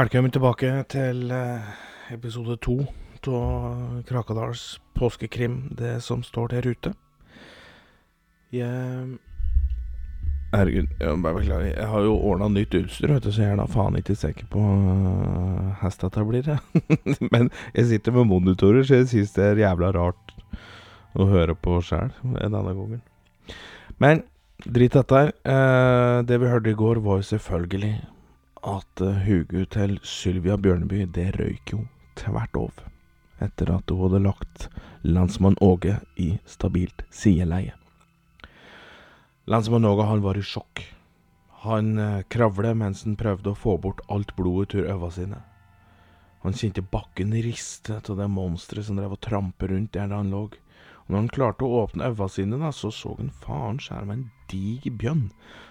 Velkommen tilbake til eh, episode to av Krakadals påskekrim, det som står der ute. Jeg Herregud, jeg må bare beklage. Jeg har jo ordna nytt utstyr, vet du, så jeg er da faen ikke sikker på uh, hvordan blir. jeg. Men jeg sitter med monitorer, så jeg syns det er jævla rart å høre på sjæl denne gangen. Men drit dette her. Eh, det vi hørte i går, var jo selvfølgelig at uh, huget til Sylvia Bjørneby, det røyk jo tvert over. Etter at hun hadde lagt landsmann Åge i stabilt sideleie. Landsmann Åge han var i sjokk. Han eh, kravlet mens han prøvde å få bort alt blodet ut øynene sine. Han kjente bakken riste av det monsteret som drev og trampet rundt der han lå. Når han klarte å åpne øynene sine, da, så så han faren skjære en diger bjønn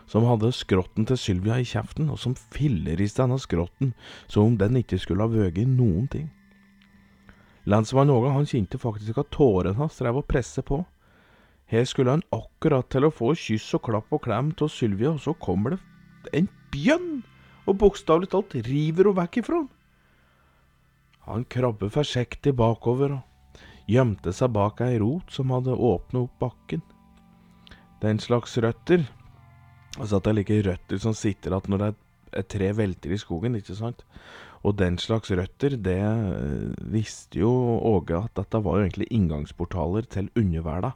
som hadde skrotten til Sylvia i kjeften, og som filleriste denne skrotten som om den ikke skulle ha vøget noen ting. Lensmann Åge han kjente faktisk at tårene hans drev og presse på. Her skulle han akkurat til å få kyss og klapp og klem av Sylvia, og så kommer det en bjønn og bokstavelig talt river henne vekk ifra han. Han krabber forsiktig bakover og gjemte seg bak ei rot som hadde åpnet opp bakken. Den slags røtter Altså at det er like røtter som sitter igjen når et tre velter i skogen, ikke sant? Og den slags røtter, det eh, visste jo Åge at dette var jo egentlig inngangsportaler til underverda.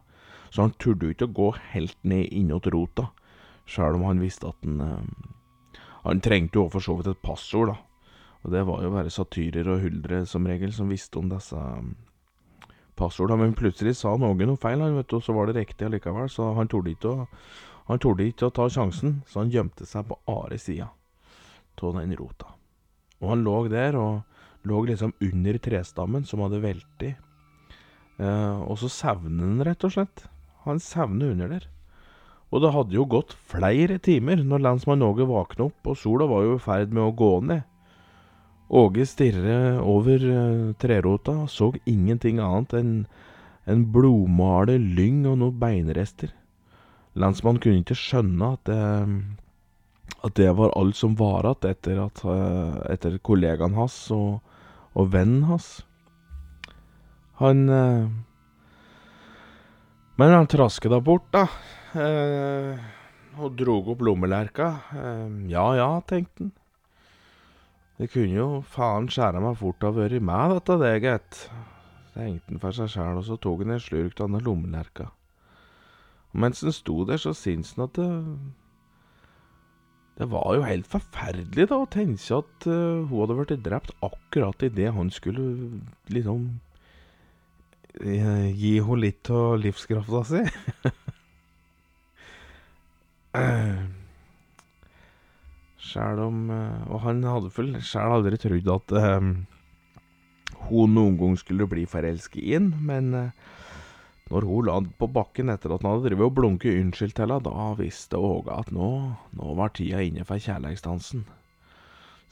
Så han turde jo ikke å gå helt ned innåt rota, sjøl om han visste at han eh, Han trengte jo for så vidt et passord, da. Og det var jo bare satyrer og huldre som regel som visste om disse passordene. Men plutselig sa noen noe feil, han, vet og så var det riktig allikevel. Så han torde ikke å, han torde ikke å ta sjansen, så han gjemte seg på andre sida av den rota. Og han lå der, og lå liksom under trestammen som hadde veltet. Eh, og så savnet han, rett og slett. Han savner under der. Og det hadde jo gått flere timer når lensmann Åge våkna opp, og sola var jo i ferd med å gå ned. Åge stirret over uh, trerota og så ingenting annet enn en blodmale lyng og noen beinrester. Lensmannen kunne ikke skjønne at det, at det var alt som var igjen etter, uh, etter kollegaen hans og, og vennen hans. Han men han trasket da bort, da. Eh, og drog opp lommelerka. Eh, ja ja, tenkte han. Det kunne jo faen skjære meg fort ha vært meg, dette, det, gitt. Tenkte han for seg sjæl, og så tok han en slurk av den lommelerka. Og mens han sto der, så syntes han at det Det var jo helt forferdelig, da, å tenke at uh, hun hadde blitt drept akkurat idet han skulle liksom gi henne litt av livskrafta si. Sjæl om eh, Og han hadde vel sjæl aldri trodd at um, hun noen gang skulle bli forelsket i ham, men uh, når hun la på bakken etter at han hadde drevet og blunket unnskyld til henne, da visste Åge at nå, nå var tida inne for kjærleiksdansen.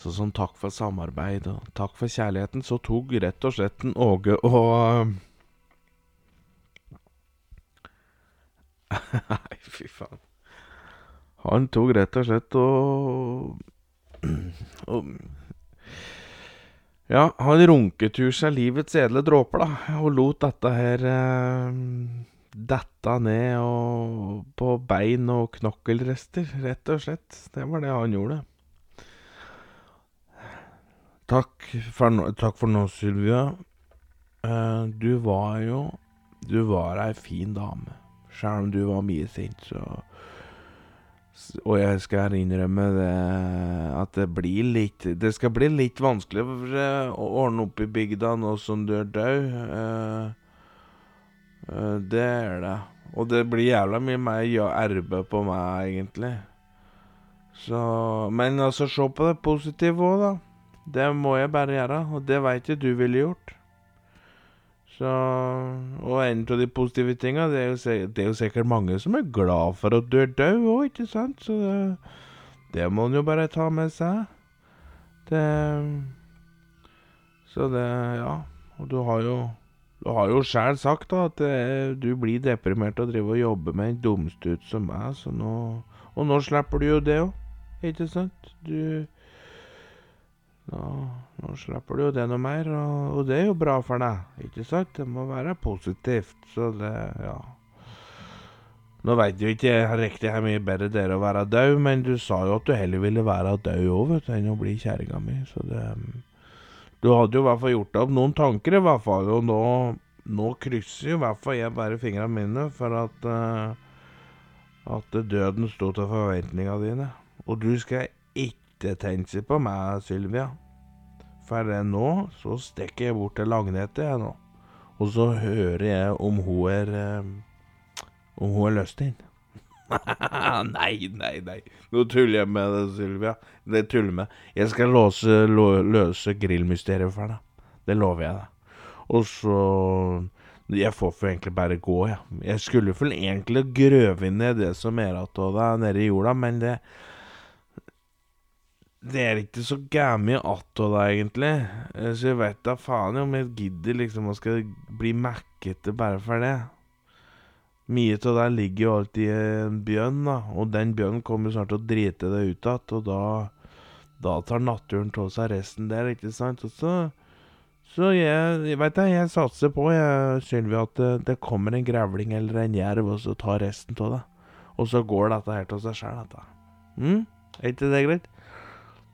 Så som takk for samarbeid og takk for kjærligheten, så tok rett og slett en Åge og Nei, fy faen. Han tok rett og slett og, og Ja, han runket ur seg livets edle dråper, da, og lot dette her eh, dette ned og på bein og knokkelrester, rett og slett. Det var det han gjorde. Takk for, takk for nå, Sylvia. Eh, du var jo Du var ei fin dame. Sjøl om du var mye sint, så Og jeg skal innrømme det at det blir litt Det skal bli litt vanskelig å ordne opp i bygda nå som du er død. Uh, det er det. Og det blir jævla mye mer ja, arbeid på meg, egentlig. Så Men altså, se på det positive òg, da. Det må jeg bare gjøre, og det veit jeg du ville gjort. Så, og en av de positive tinga, det, det, er jo sikkert mange som er glad for at du er død òg, ikke sant? Så det, det må en jo bare ta med seg. Det Så det Ja. Og du har jo du har jo sjæl sagt da at det, du blir deprimert av å drive og jobbe med en dumstut som meg, så nå Og nå slipper du jo det òg, ikke sant? Du Nå, nå slipper du jo det noe mer, og, og det er jo bra for deg, ikke sant? Det må være positivt, så det Ja. Nå veit jo ikke riktig hvor mye bedre det er å være død, men du sa jo at du heller ville være død òg, vet du, enn å bli kjerringa mi, så det Du hadde jo i hvert fall gjort deg opp noen tanker, i hvert fall, og nå, nå krysser jo i hvert fall jeg bare fingrene mine for at uh, at døden sto til forventningene dine. Og du skal ikke tenke på meg, Sylvia. For nå så stikker jeg bort til Lagnete, jeg nå. Og så hører jeg om hun er eh, Om hun er løst inn. nei, nei, nei. Nå tuller jeg med det, Sylvia. Det tuller med. Jeg skal låse, lå, løse grillmysteriet for deg. Det lover jeg deg. Og så Jeg får for egentlig bare gå, jeg. Ja. Jeg skulle vel egentlig grøve ned det som er igjen av deg nede i jorda, men det det er ikke så gæmi attå da, egentlig. Så jeg vet da faen om jeg gidder liksom å skal bli mekkete bare for det. Mye av det ligger jo alltid i en bjørn, da. Og den bjørnen kommer snart til å drite det ut igjen, og da Da tar naturen av seg resten der, ikke sant? Og så Så jeg, jeg veit da, jeg satser på, jeg, Sylvi, at det, det, kommer en grevling eller en jerv, og så tar resten av det. Og så går dette her til seg sjøl, dette. Mm? Er ikke det greit?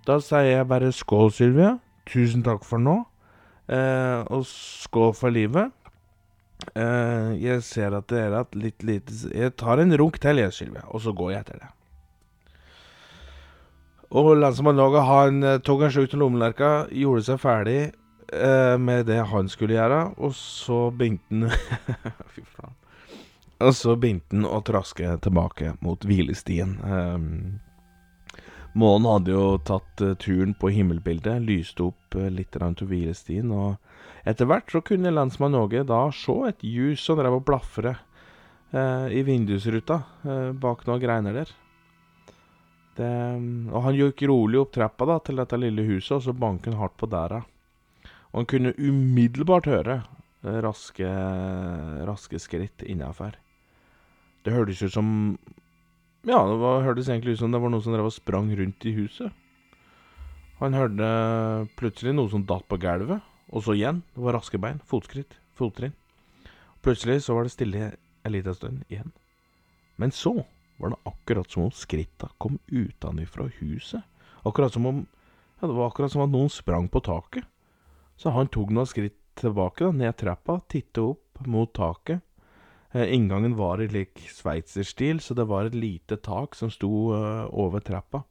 Da sier jeg bare skål, Sylvia. Tusen takk for nå. Eh, og skål for livet. Eh, jeg ser at det er at litt lite Jeg tar en runk til, jeg, Sylvia, og så går jeg etter det. Og lensmann Laga han eh, tok en slurk til lommelerka, gjorde seg ferdig eh, med det han skulle gjøre, og så begynte han Fy faen. Og så begynte han å traske tilbake mot hvilestien. Eh, Månen hadde jo tatt uh, turen på himmelbildet, lyste opp uh, litt til hvilestien, og etter hvert så kunne lensmann Åge da se et ljus som drev og blafre eh, i vindusruta bak noen greiner der. Det, og han gikk rolig opp trappa da til dette lille huset, og så banket han hardt på døra. Og han kunne umiddelbart høre raske, raske skritt innafor. Det hørtes ut som ja, det var, hørtes egentlig ut som det var noen som drev og sprang rundt i huset. Han hørte plutselig noe som datt på gulvet, og så igjen. Det var raske bein, fotskritt, fottrinn. Plutselig så var det stille en liten stund igjen. Men så var det akkurat som om skritta kom utenfra huset. Akkurat som om Ja, det var akkurat som om noen sprang på taket. Så han tok noen skritt tilbake, da, ned trappa, tittet opp mot taket. Eh, inngangen var i lik sveitserstil, så det var et lite tak som sto uh, over trappa.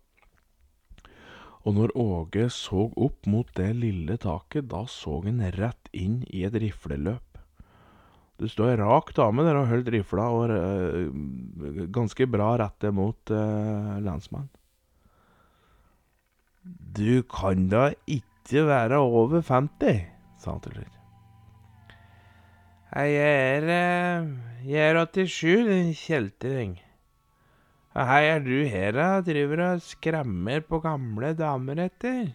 Og når Åge så opp mot det lille taket, da så han rett inn i et rifleløp. Det står ei rak dame der og holdt rifla, og uh, ganske bra rettet mot uh, lensmannen. Du kan da ikke være over 50, sa han til slutt. Jeg er Jeg er 87, din kjeltring. Hei, er du her, da? Driver og skremmer på gamle damer etter?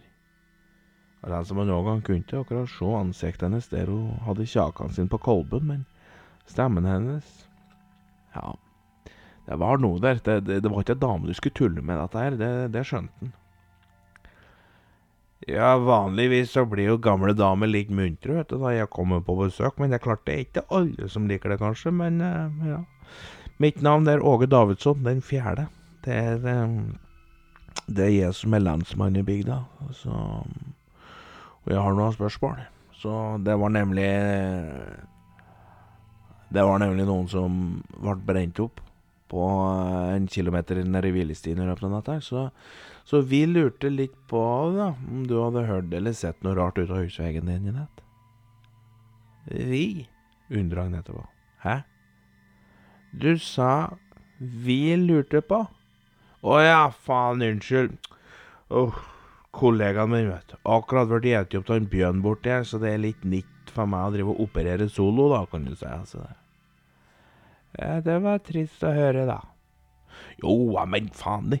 Og Den som noen gang kunne akkurat se ansiktet hennes der hun hadde kjakan sin på kolben, men stemmen hennes Ja, det var noe der. Det, det, det var ikke ei dame du skulle tulle med, dette her. Det, det skjønte han. Ja, vanligvis så blir jo gamle damer litt muntre vet du, da jeg kommer på besøk, men det er klart det er ikke alle som liker det, kanskje, men uh, ja. Mitt navn er Åge Davidsson, den fjerde. Det er, um, det er jeg som er lensmann i bygda, så Og jeg har noen spørsmål. Så det var nemlig Det var nemlig noen som ble brent opp på en kilometer nede i hvilestien i løpet av natta. Så så vi lurte litt på da, om du hadde hørt eller sett noe rart ut av husveggen din i natt. Vi? undra Agnete på. Hæ? Du sa vi lurte på? Å ja, faen, unnskyld. Oh, kollegaen min, vet du. Akkurat blitt spist opp av en bjørn borti her, så det er litt nytt for meg å drive og operere solo, da, kan du si. Altså. Ja, det var trist å høre, da. Jo, men faen, det,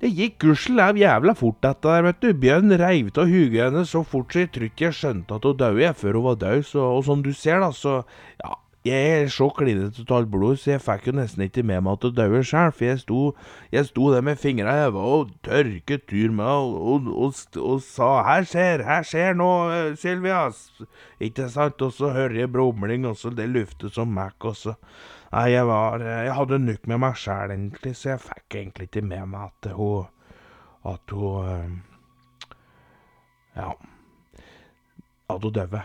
det gikk gudskjelov jævla fort, dette der, vet du. Bjørn reiv av huet hennes så fort så jeg tror ikke jeg skjønte at hun døde før hun var død. Så, og som du ser, da, så Ja, Jeg er så klinete av alt blod, så jeg fikk jo nesten ikke med meg at hun døde sjøl, for jeg sto, jeg sto der med fingra i øynene og tørket tur med og, og, og, og, sa 'Her skjer, her skjer noe, Sylvia'. Ikke sant? Og så hører jeg brumling, og så det lufter som Mac, og så Nei, jeg var Jeg hadde nok med meg sjæl, egentlig, så jeg fikk egentlig ikke med meg at hun At hun Ja. At hun døde.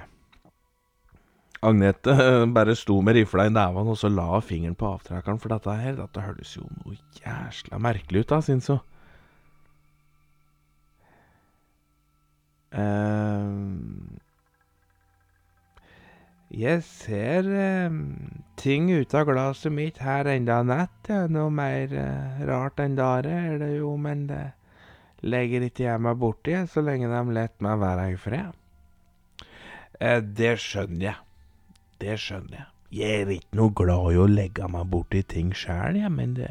Agnete bare sto med rifla i neven, og så la fingeren på avtrekkeren for dette her. Dette høres jo noe jæsla merkelig ut, da, syns hun. Uh, jeg ser eh, ting ut av glasset mitt her enda nett, ja. Noe mer eh, rart enn det er det jo, men det legger ikke jeg meg borti så lenge de lar meg være i fred. det skjønner jeg. Det skjønner jeg. Jeg er ikke noe glad i å legge meg borti ting sjæl, jeg, men det,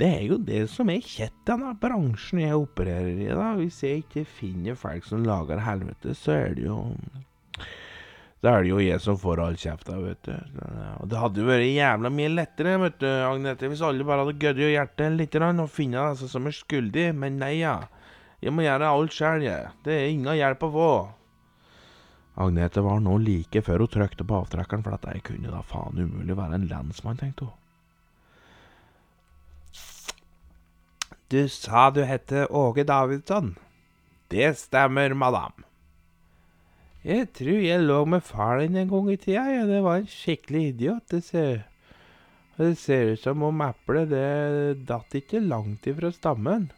det, er jo det som er kjett denne bransjen jeg opererer i, da. Hvis jeg ikke finner folk som lager helvete, så er det jo Da er det jo jeg som får all kjefta, vet du. Og det hadde jo vært jævla mye lettere, vet du, Agnete, hvis alle bare hadde gødd i hjertet litt og funnet disse som er skyldige, men nei, ja. Jeg må gjøre alt sjøl, jeg. Det er ingen hjelp å få. Agnete var nå like før hun trykte på avtrekkeren, for dette kunne da faen umulig være en lensmann, tenkte hun. Du sa du hette Åge Davidsson. Det stemmer, madam. Jeg tror jeg lå med far din en gang i tida, ja. Det var en skikkelig idiot. Det ser, det ser ut som om eplet det datt ikke langt ifra stammen.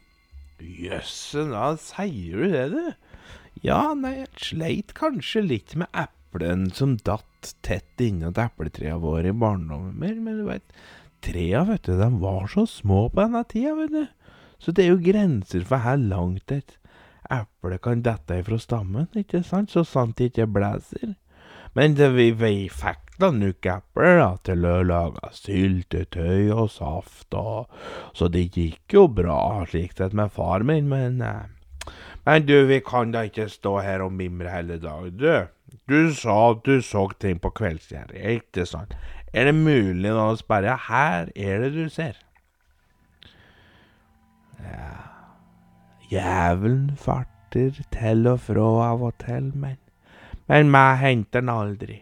Jøssen, da sier du det, du? Ja, nei, jeg sleit kanskje litt med eplen som datt tett innåt epletrea våre i barndommen, men du veit, trea, vet du, de var så små på denne tida, vet du. Så det er jo grenser for her langt et eple kan dette ifra stammen, ikke sant, så sant det ikke blåser. Men det, vi, vi fikk da nok epler til å lage syltetøy og saft, og, så det gikk jo bra slik sett med far min, men eh, men du, vi kan da ikke stå her og mimre hele dag. Du, du sa at du så ting på kveldsgjerdet, ikke sant? Er det mulig nå å spørre her er det du ser? Ja Jævelen farter til og fra av og til, men Men meg henter han aldri.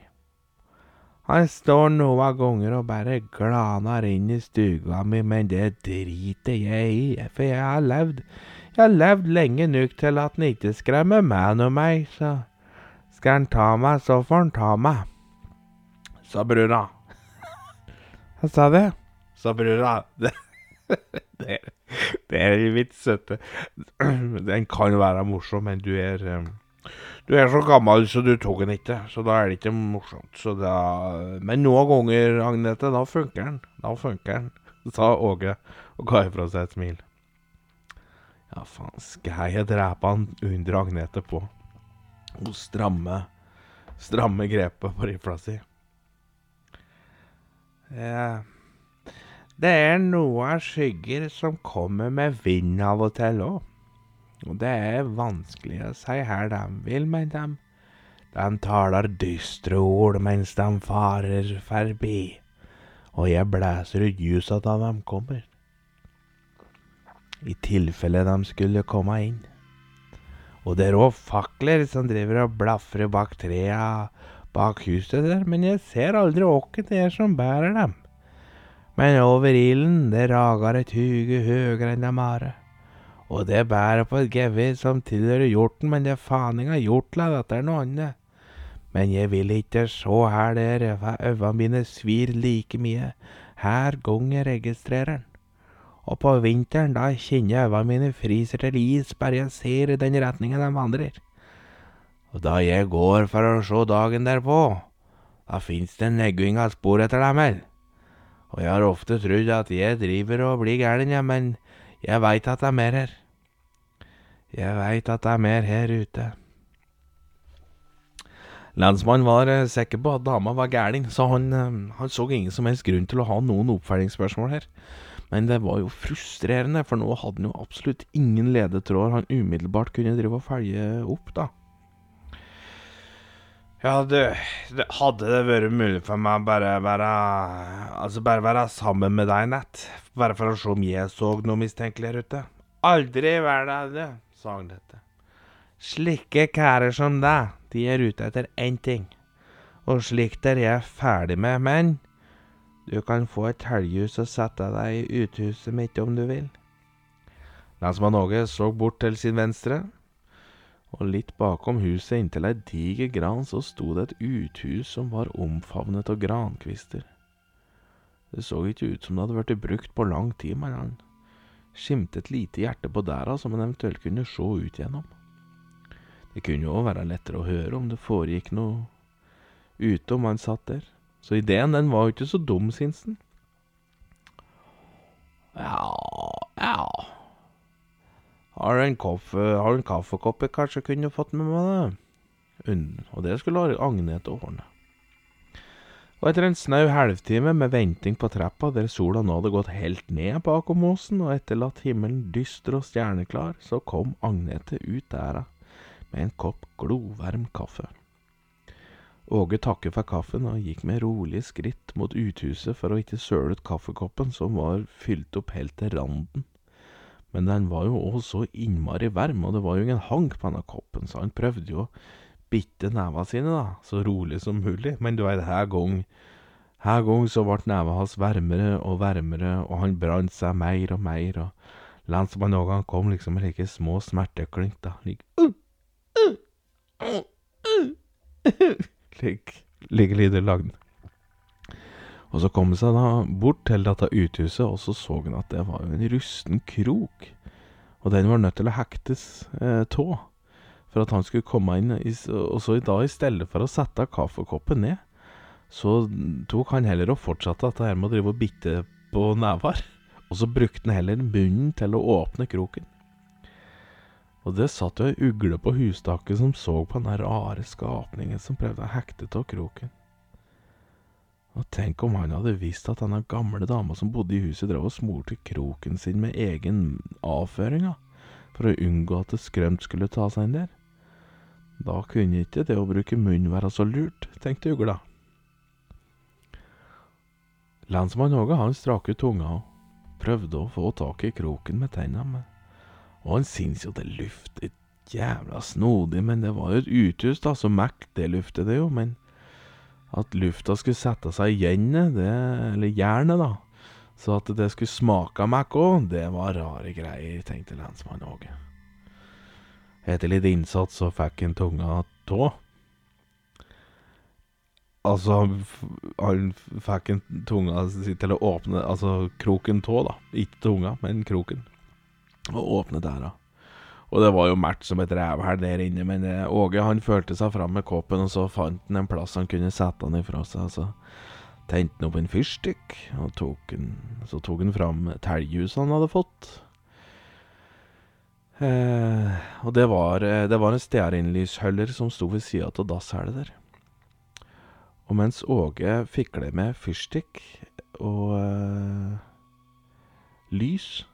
Han står noen ganger og bare glaner inn i stua mi, men det driter jeg i, for jeg har levd jeg har levd lenge nok til at han ikke skremmer meg noe mer, så skal han ta meg, så får han ta meg, sa brura. Hva sa du? Sa brura. Det, det, er litt søte. Den kan være morsom, men du er Du er så gammel, så du tok den ikke. Så da er det ikke morsomt. Da, men noen ganger, Agnete, da funker den. Da funker den, sa Åge og ga ifra seg et smil. Ja, faen, skal jeg drepe han under Agnete på? Hun stramme, stramme grepet på rifla si. Ja. Det er noen skygger som kommer med vind av og til òg. Og det er vanskelig å si her de vil, men de, de taler dystre ord mens de farer forbi. Og jeg blæser ut ljusa da de kommer i tilfelle de skulle komme inn. Og det er òg fakler som driver og blafrer bak trea bak huset der, men jeg ser aldri hvem det er som bærer dem. Men over ilden det rager et huge høgere enn dem are. Og det bærer på et gevir som tilhører hjorten, men det er faen inga hjortla, dette er noe annet. Men jeg vil ikke se her der, øynene mine svir like mye her gang jeg registrerer den og på vinteren da kjenner jeg øynene mine fryser til is bare jeg ser i den retningen de vandrer. Og da jeg går for å se dagen derpå, da fins det negging av spor etter dem vel. Og jeg har ofte trodd at jeg driver og blir gæren, ja, men jeg veit at det er mer her. Jeg veit at det er mer her ute. Lensmannen var eh, sikker på at dama var gæren, så han, eh, han så ingen som helst grunn til å ha noen oppfølgingsspørsmål her. Men det var jo frustrerende, for nå hadde han jo absolutt ingen ledetråder han umiddelbart kunne drive og følge opp, da. Ja, du, hadde det vært mulig for meg å bare være Altså bare være sammen med deg, Nett? Bare for å se om jeg så noe mistenkelig her ute? Aldri i verden, du», sa dette. Slike kærer som deg, de er ute etter én ting. Og slikt er jeg ferdig med, men du kan få et helghus og sette deg i uthuset mitt om du vil. Lensmann Åge så bort til sin venstre, og litt bakom huset inntil ei diger gran så sto det et uthus som var omfavnet av grankvister. Det så ikke ut som det hadde blitt brukt på lang tid, men han skimte et lite hjerte på dæra som han eventuelt kunne se ut gjennom. Det kunne jo òg være lettere å høre om det foregikk noe ute om han satt der, så ideen den var jo ikke så dum, Sinsen. Ja, ja har du en, kaffe, har du en kaffekopp jeg kanskje kunne fått med meg? det? Og det skulle Agnete ordne. Og etter en snau halvtime med venting på trappa, der sola nå hadde gått helt ned bakom åsen og etterlatt himmelen dyster og stjerneklar, så kom Agnete ut dæra med en kopp glovarm kaffe. Åge takket for kaffen og gikk med rolige skritt mot uthuset for å ikke søle ut kaffekoppen, som var fylt opp helt til randen. Men den var jo òg så innmari varm, og det var jo ingen hank på denne koppen, så han prøvde jo å bitte neva sine, da, så rolig som mulig. Men du veit, her gang her gang så ble neva hans varmere og varmere, og han brant seg mer og mer, og han kom liksom med like små smerteklink, da, like uh, uh, uh, uh, Lik, like lyder lagd. Og så kom han seg da bort til dette uthuset, og så så han at det var jo en rusten krok. Og den var nødt til å hektes eh, tå for at han skulle komme inn. Og så i dag, i stedet for å sette kaffekoppen ned, så tok han heller og fortsatte dette her med å drive og bitte på never. Og så brukte han heller bunnen til å åpne kroken. Og det satt jo ei ugle på hustaket som så på den rare skapningen som prøvde å hekte av kroken. Og tenk om han hadde visst at denne gamle dama som bodde i huset, drev og smurte kroken sin med egen avføring, for å unngå at det skrømt skulle ta seg inn der. Da kunne ikke det å bruke munn være så lurt, tenkte ugla. Lensmann Åge han strak ut tunga og prøvde å få tak i kroken med tennene, og han syntes jo det luftet jævla snodig, men det var jo et uthus, da, så mækt det luftet det jo, men at lufta skulle sette seg i jernet, eller jernet, da. Så at det skulle smake meg òg, det var rare greier, tenkte lensmann Åge. Etter litt innsats så fikk han tunga tå. Altså, han fikk en tunga til å åpne Altså kroken tå, da. Ikke tunga, men kroken. Og åpne døra. Og det var jo mært som et rævhæl der inne, men eh, Åge han følte seg fram med kåpen, og så fant han en plass han kunne sette han ifra seg. Så tente han opp en fyrstikk, og tok en, så tok han fram telghuset han hadde fått. Eh, og det var, eh, det var en stearinlysholder som sto ved sida av dasshælet der. Og mens Åge fikler med fyrstikk og eh, lys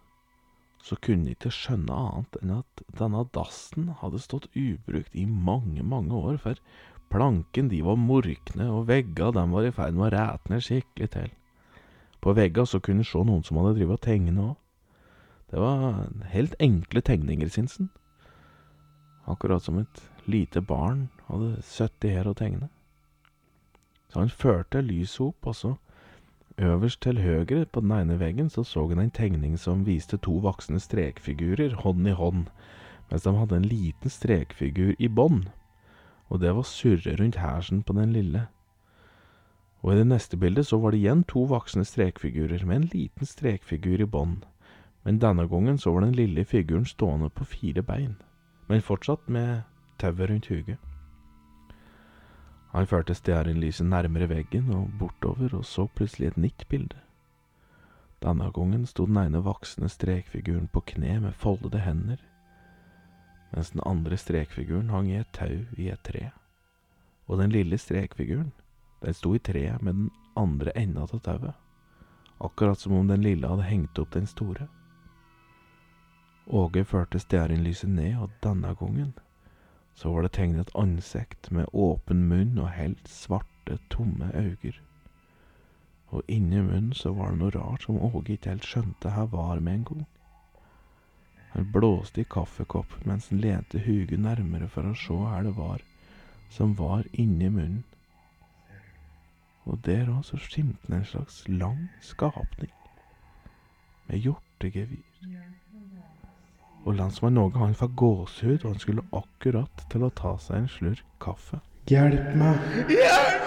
så kunne de ikke skjønne annet enn at denne dassen hadde stått ubrukt i mange, mange år, for planken de var morkne, og vegga dem var i ferd med å rætne skikkelig til. På vegga så kunne de se noen som hadde drevet og tegne òg. Det var helt enkle tegninger, Sinsen. Akkurat som et lite barn hadde sittet her og tegnet. Så han førte lyset opp, og så Øverst til høyre på den ene veggen så så han en tegning som viste to voksne strekfigurer hånd i hånd, mens de hadde en liten strekfigur i bånd, og det var surre rundt hersen på den lille. Og i det neste bildet så var det igjen to voksne strekfigurer med en liten strekfigur i bånd, men denne gangen så var den lille figuren stående på fire bein, men fortsatt med tauet rundt huget. Han førte stearinlyset nærmere veggen og bortover og så plutselig et nytt bilde. Denne gangen sto den ene voksne strekfiguren på kne med foldede hender, mens den andre strekfiguren hang i et tau i et tre. Og den lille strekfiguren, den sto i treet med den andre enda av tauet, akkurat som om den lille hadde hengt opp den store. Åge førte stearinlyset ned, og denne gangen Så var det tegnet et ansikt med åpen munn og helt svarte, tomme øyne. Og inni munnen så var det noe rart som Åge ikke helt skjønte hva var med en gang. Han blåste i kaffekoppen mens han lente huget nærmere for å se hva det var som var inni munnen. Og der òg så skimte en slags lang skapning med hjortegevir. Og landsmann Norge han fikk gåsehud, og han skulle akkurat til å ta seg en slurk kaffe. Hjelp meg! Hjelp!